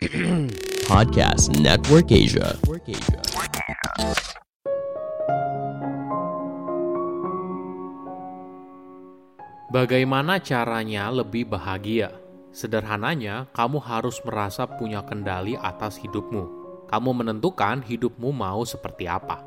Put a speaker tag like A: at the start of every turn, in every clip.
A: Podcast Network Asia.
B: Bagaimana caranya lebih bahagia? Sederhananya, kamu harus merasa punya kendali atas hidupmu. Kamu menentukan hidupmu mau seperti apa.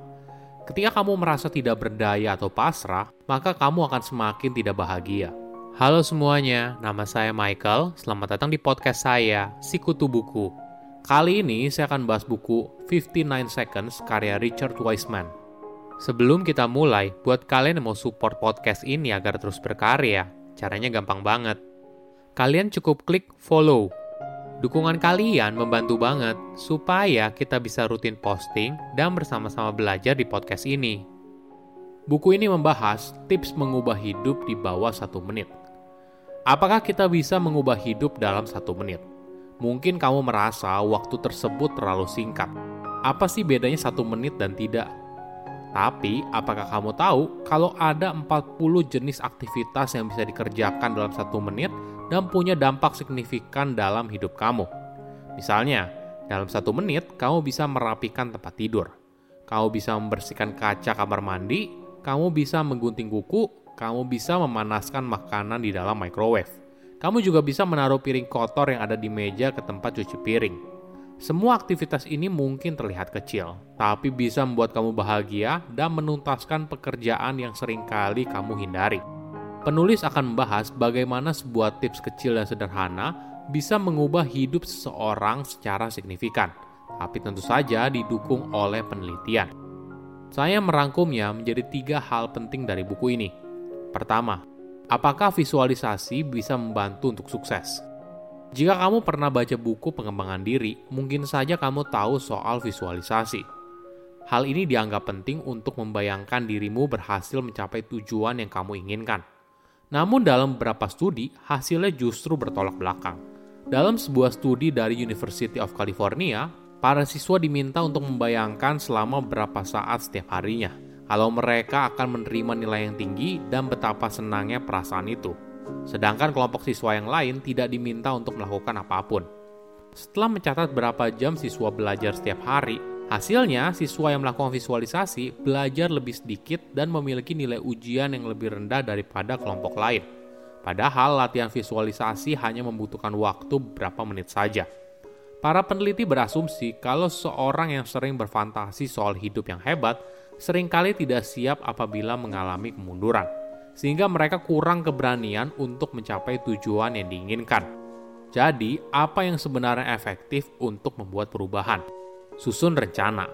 B: Ketika kamu merasa tidak berdaya atau pasrah, maka kamu akan semakin tidak bahagia. Halo semuanya, nama saya Michael. Selamat datang di podcast saya, Sikutu Buku. Kali ini saya akan bahas buku 59 Seconds karya Richard Wiseman. Sebelum kita mulai, buat kalian yang mau support podcast ini agar terus berkarya, caranya gampang banget. Kalian cukup klik follow. Dukungan kalian membantu banget supaya kita bisa rutin posting dan bersama-sama belajar di podcast ini. Buku ini membahas tips mengubah hidup di bawah satu menit. Apakah kita bisa mengubah hidup dalam satu menit? Mungkin kamu merasa waktu tersebut terlalu singkat. Apa sih bedanya satu menit dan tidak? Tapi, apakah kamu tahu kalau ada 40 jenis aktivitas yang bisa dikerjakan dalam satu menit dan punya dampak signifikan dalam hidup kamu? Misalnya, dalam satu menit, kamu bisa merapikan tempat tidur. Kamu bisa membersihkan kaca kamar mandi, kamu bisa menggunting kuku, kamu bisa memanaskan makanan di dalam microwave. Kamu juga bisa menaruh piring kotor yang ada di meja ke tempat cuci piring. Semua aktivitas ini mungkin terlihat kecil, tapi bisa membuat kamu bahagia dan menuntaskan pekerjaan yang sering kali kamu hindari. Penulis akan membahas bagaimana sebuah tips kecil dan sederhana bisa mengubah hidup seseorang secara signifikan, tapi tentu saja didukung oleh penelitian. Saya merangkumnya menjadi tiga hal penting dari buku ini. Pertama, apakah visualisasi bisa membantu untuk sukses? Jika kamu pernah baca buku pengembangan diri, mungkin saja kamu tahu soal visualisasi. Hal ini dianggap penting untuk membayangkan dirimu berhasil mencapai tujuan yang kamu inginkan. Namun dalam beberapa studi, hasilnya justru bertolak belakang. Dalam sebuah studi dari University of California, para siswa diminta untuk membayangkan selama beberapa saat setiap harinya, kalau mereka akan menerima nilai yang tinggi dan betapa senangnya perasaan itu. Sedangkan kelompok siswa yang lain tidak diminta untuk melakukan apa pun. Setelah mencatat berapa jam siswa belajar setiap hari, hasilnya siswa yang melakukan visualisasi belajar lebih sedikit dan memiliki nilai ujian yang lebih rendah daripada kelompok lain. Padahal latihan visualisasi hanya membutuhkan waktu beberapa menit saja. Para peneliti berasumsi kalau seorang yang sering berfantasi soal hidup yang hebat sering kali tidak siap apabila mengalami kemunduran sehingga mereka kurang keberanian untuk mencapai tujuan yang diinginkan. Jadi, apa yang sebenarnya efektif untuk membuat perubahan? Susun rencana.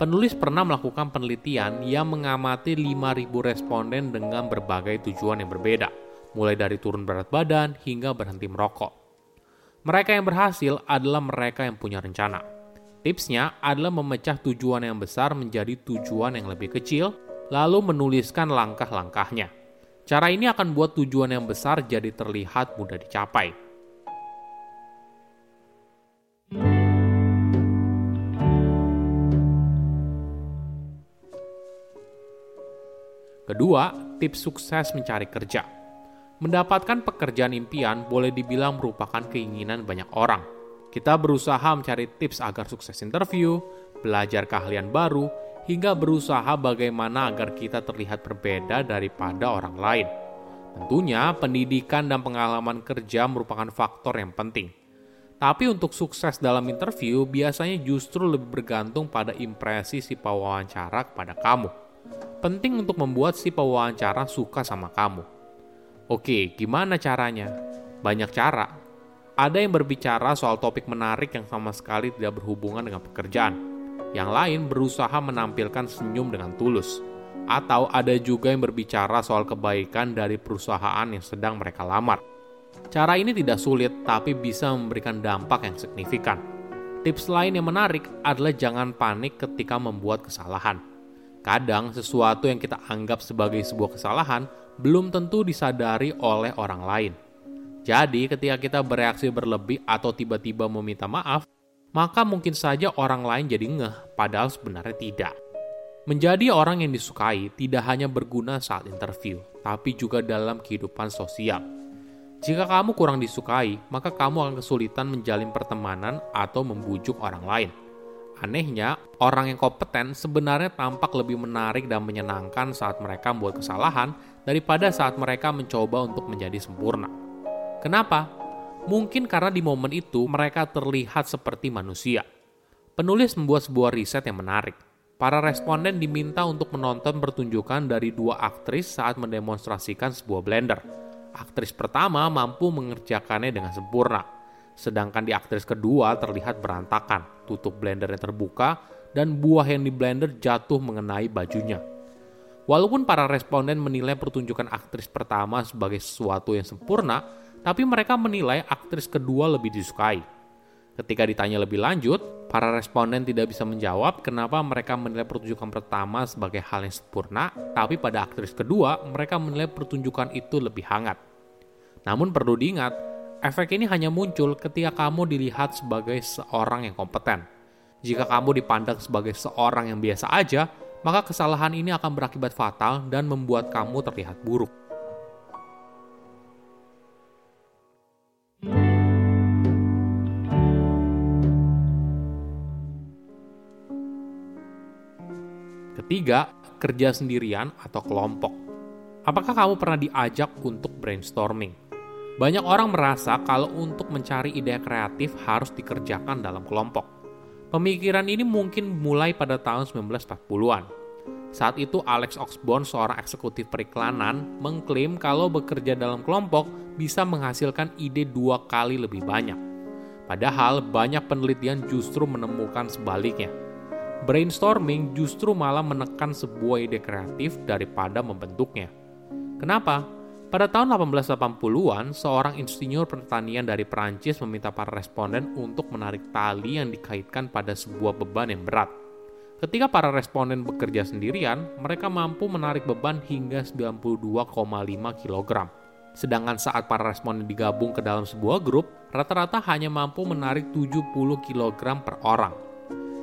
B: Penulis pernah melakukan penelitian yang mengamati 5.000 responden dengan berbagai tujuan yang berbeda, mulai dari turun berat badan hingga berhenti merokok. Mereka yang berhasil adalah mereka yang punya rencana. Tipsnya adalah memecah tujuan yang besar menjadi tujuan yang lebih kecil, lalu menuliskan langkah-langkahnya. Cara ini akan buat tujuan yang besar jadi terlihat mudah dicapai. Kedua, tips sukses mencari kerja. Mendapatkan pekerjaan impian boleh dibilang merupakan keinginan banyak orang. Kita berusaha mencari tips agar sukses interview, belajar keahlian baru, hingga berusaha bagaimana agar kita terlihat berbeda daripada orang lain. Tentunya, pendidikan dan pengalaman kerja merupakan faktor yang penting. Tapi untuk sukses dalam interview, biasanya justru lebih bergantung pada impresi si pewawancara kepada kamu. Penting untuk membuat si pewawancara suka sama kamu. Oke, gimana caranya? Banyak cara. Ada yang berbicara soal topik menarik yang sama sekali tidak berhubungan dengan pekerjaan yang lain berusaha menampilkan senyum dengan tulus. Atau ada juga yang berbicara soal kebaikan dari perusahaan yang sedang mereka lamar. Cara ini tidak sulit, tapi bisa memberikan dampak yang signifikan. Tips lain yang menarik adalah jangan panik ketika membuat kesalahan. Kadang, sesuatu yang kita anggap sebagai sebuah kesalahan belum tentu disadari oleh orang lain. Jadi, ketika kita bereaksi berlebih atau tiba-tiba meminta maaf, maka mungkin saja orang lain jadi ngeh, padahal sebenarnya tidak. Menjadi orang yang disukai tidak hanya berguna saat interview, tapi juga dalam kehidupan sosial. Jika kamu kurang disukai, maka kamu akan kesulitan menjalin pertemanan atau membujuk orang lain. Anehnya, orang yang kompeten sebenarnya tampak lebih menarik dan menyenangkan saat mereka membuat kesalahan daripada saat mereka mencoba untuk menjadi sempurna. Kenapa? Mungkin karena di momen itu mereka terlihat seperti manusia. Penulis membuat sebuah riset yang menarik. Para responden diminta untuk menonton pertunjukan dari dua aktris saat mendemonstrasikan sebuah blender. Aktris pertama mampu mengerjakannya dengan sempurna, sedangkan di aktris kedua terlihat berantakan, tutup blendernya terbuka, dan buah yang di blender jatuh mengenai bajunya. Walaupun para responden menilai pertunjukan aktris pertama sebagai sesuatu yang sempurna, tapi mereka menilai aktris kedua lebih disukai. Ketika ditanya lebih lanjut, para responden tidak bisa menjawab kenapa mereka menilai pertunjukan pertama sebagai hal yang sempurna, tapi pada aktris kedua mereka menilai pertunjukan itu lebih hangat. Namun perlu diingat, efek ini hanya muncul ketika kamu dilihat sebagai seorang yang kompeten. Jika kamu dipandang sebagai seorang yang biasa aja, maka kesalahan ini akan berakibat fatal dan membuat kamu terlihat buruk. Ketiga, kerja sendirian atau kelompok. Apakah kamu pernah diajak untuk brainstorming? Banyak orang merasa kalau untuk mencari ide kreatif harus dikerjakan dalam kelompok. Pemikiran ini mungkin mulai pada tahun 1940-an. Saat itu Alex Oxbourne, seorang eksekutif periklanan, mengklaim kalau bekerja dalam kelompok bisa menghasilkan ide dua kali lebih banyak. Padahal banyak penelitian justru menemukan sebaliknya brainstorming justru malah menekan sebuah ide kreatif daripada membentuknya. Kenapa? Pada tahun 1880-an, seorang insinyur pertanian dari Perancis meminta para responden untuk menarik tali yang dikaitkan pada sebuah beban yang berat. Ketika para responden bekerja sendirian, mereka mampu menarik beban hingga 92,5 kg. Sedangkan saat para responden digabung ke dalam sebuah grup, rata-rata hanya mampu menarik 70 kg per orang.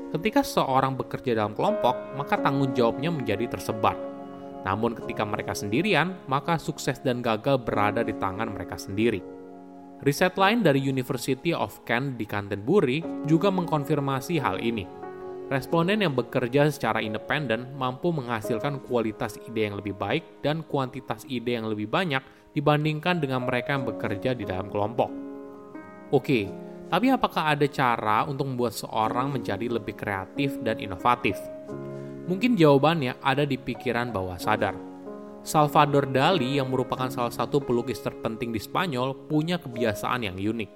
B: Ketika seseorang bekerja dalam kelompok, maka tanggung jawabnya menjadi tersebar. Namun ketika mereka sendirian, maka sukses dan gagal berada di tangan mereka sendiri. Riset lain dari University of Kent di Canterbury juga mengkonfirmasi hal ini. Responden yang bekerja secara independen mampu menghasilkan kualitas ide yang lebih baik dan kuantitas ide yang lebih banyak dibandingkan dengan mereka yang bekerja di dalam kelompok. Oke, tapi apakah ada cara untuk membuat seorang menjadi lebih kreatif dan inovatif? Mungkin jawabannya ada di pikiran bawah sadar. Salvador Dali yang merupakan salah satu pelukis terpenting di Spanyol punya kebiasaan yang unik.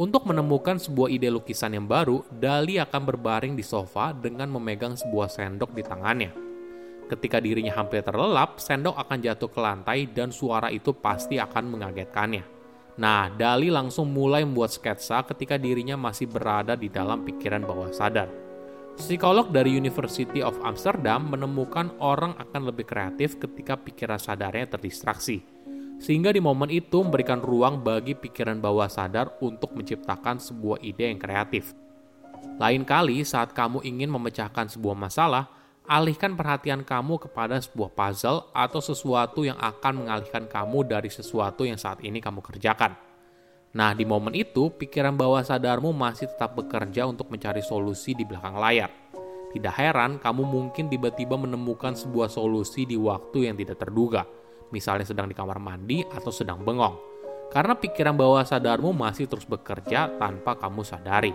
B: Untuk menemukan sebuah ide lukisan yang baru, Dali akan berbaring di sofa dengan memegang sebuah sendok di tangannya. Ketika dirinya hampir terlelap, sendok akan jatuh ke lantai dan suara itu pasti akan mengagetkannya. Nah, Dali langsung mulai membuat sketsa ketika dirinya masih berada di dalam pikiran bawah sadar. Psikolog dari University of Amsterdam menemukan orang akan lebih kreatif ketika pikiran sadarnya terdistraksi. Sehingga di momen itu memberikan ruang bagi pikiran bawah sadar untuk menciptakan sebuah ide yang kreatif. Lain kali saat kamu ingin memecahkan sebuah masalah, alihkan perhatian kamu kepada sebuah puzzle atau sesuatu yang akan mengalihkan kamu dari sesuatu yang saat ini kamu kerjakan. Nah, di momen itu, pikiran bawah sadarmu masih tetap bekerja untuk mencari solusi di belakang layar. Tidak heran kamu mungkin tiba-tiba menemukan sebuah solusi di waktu yang tidak terduga, misalnya sedang di kamar mandi atau sedang bengong. Karena pikiran bawah sadarmu masih terus bekerja tanpa kamu sadari.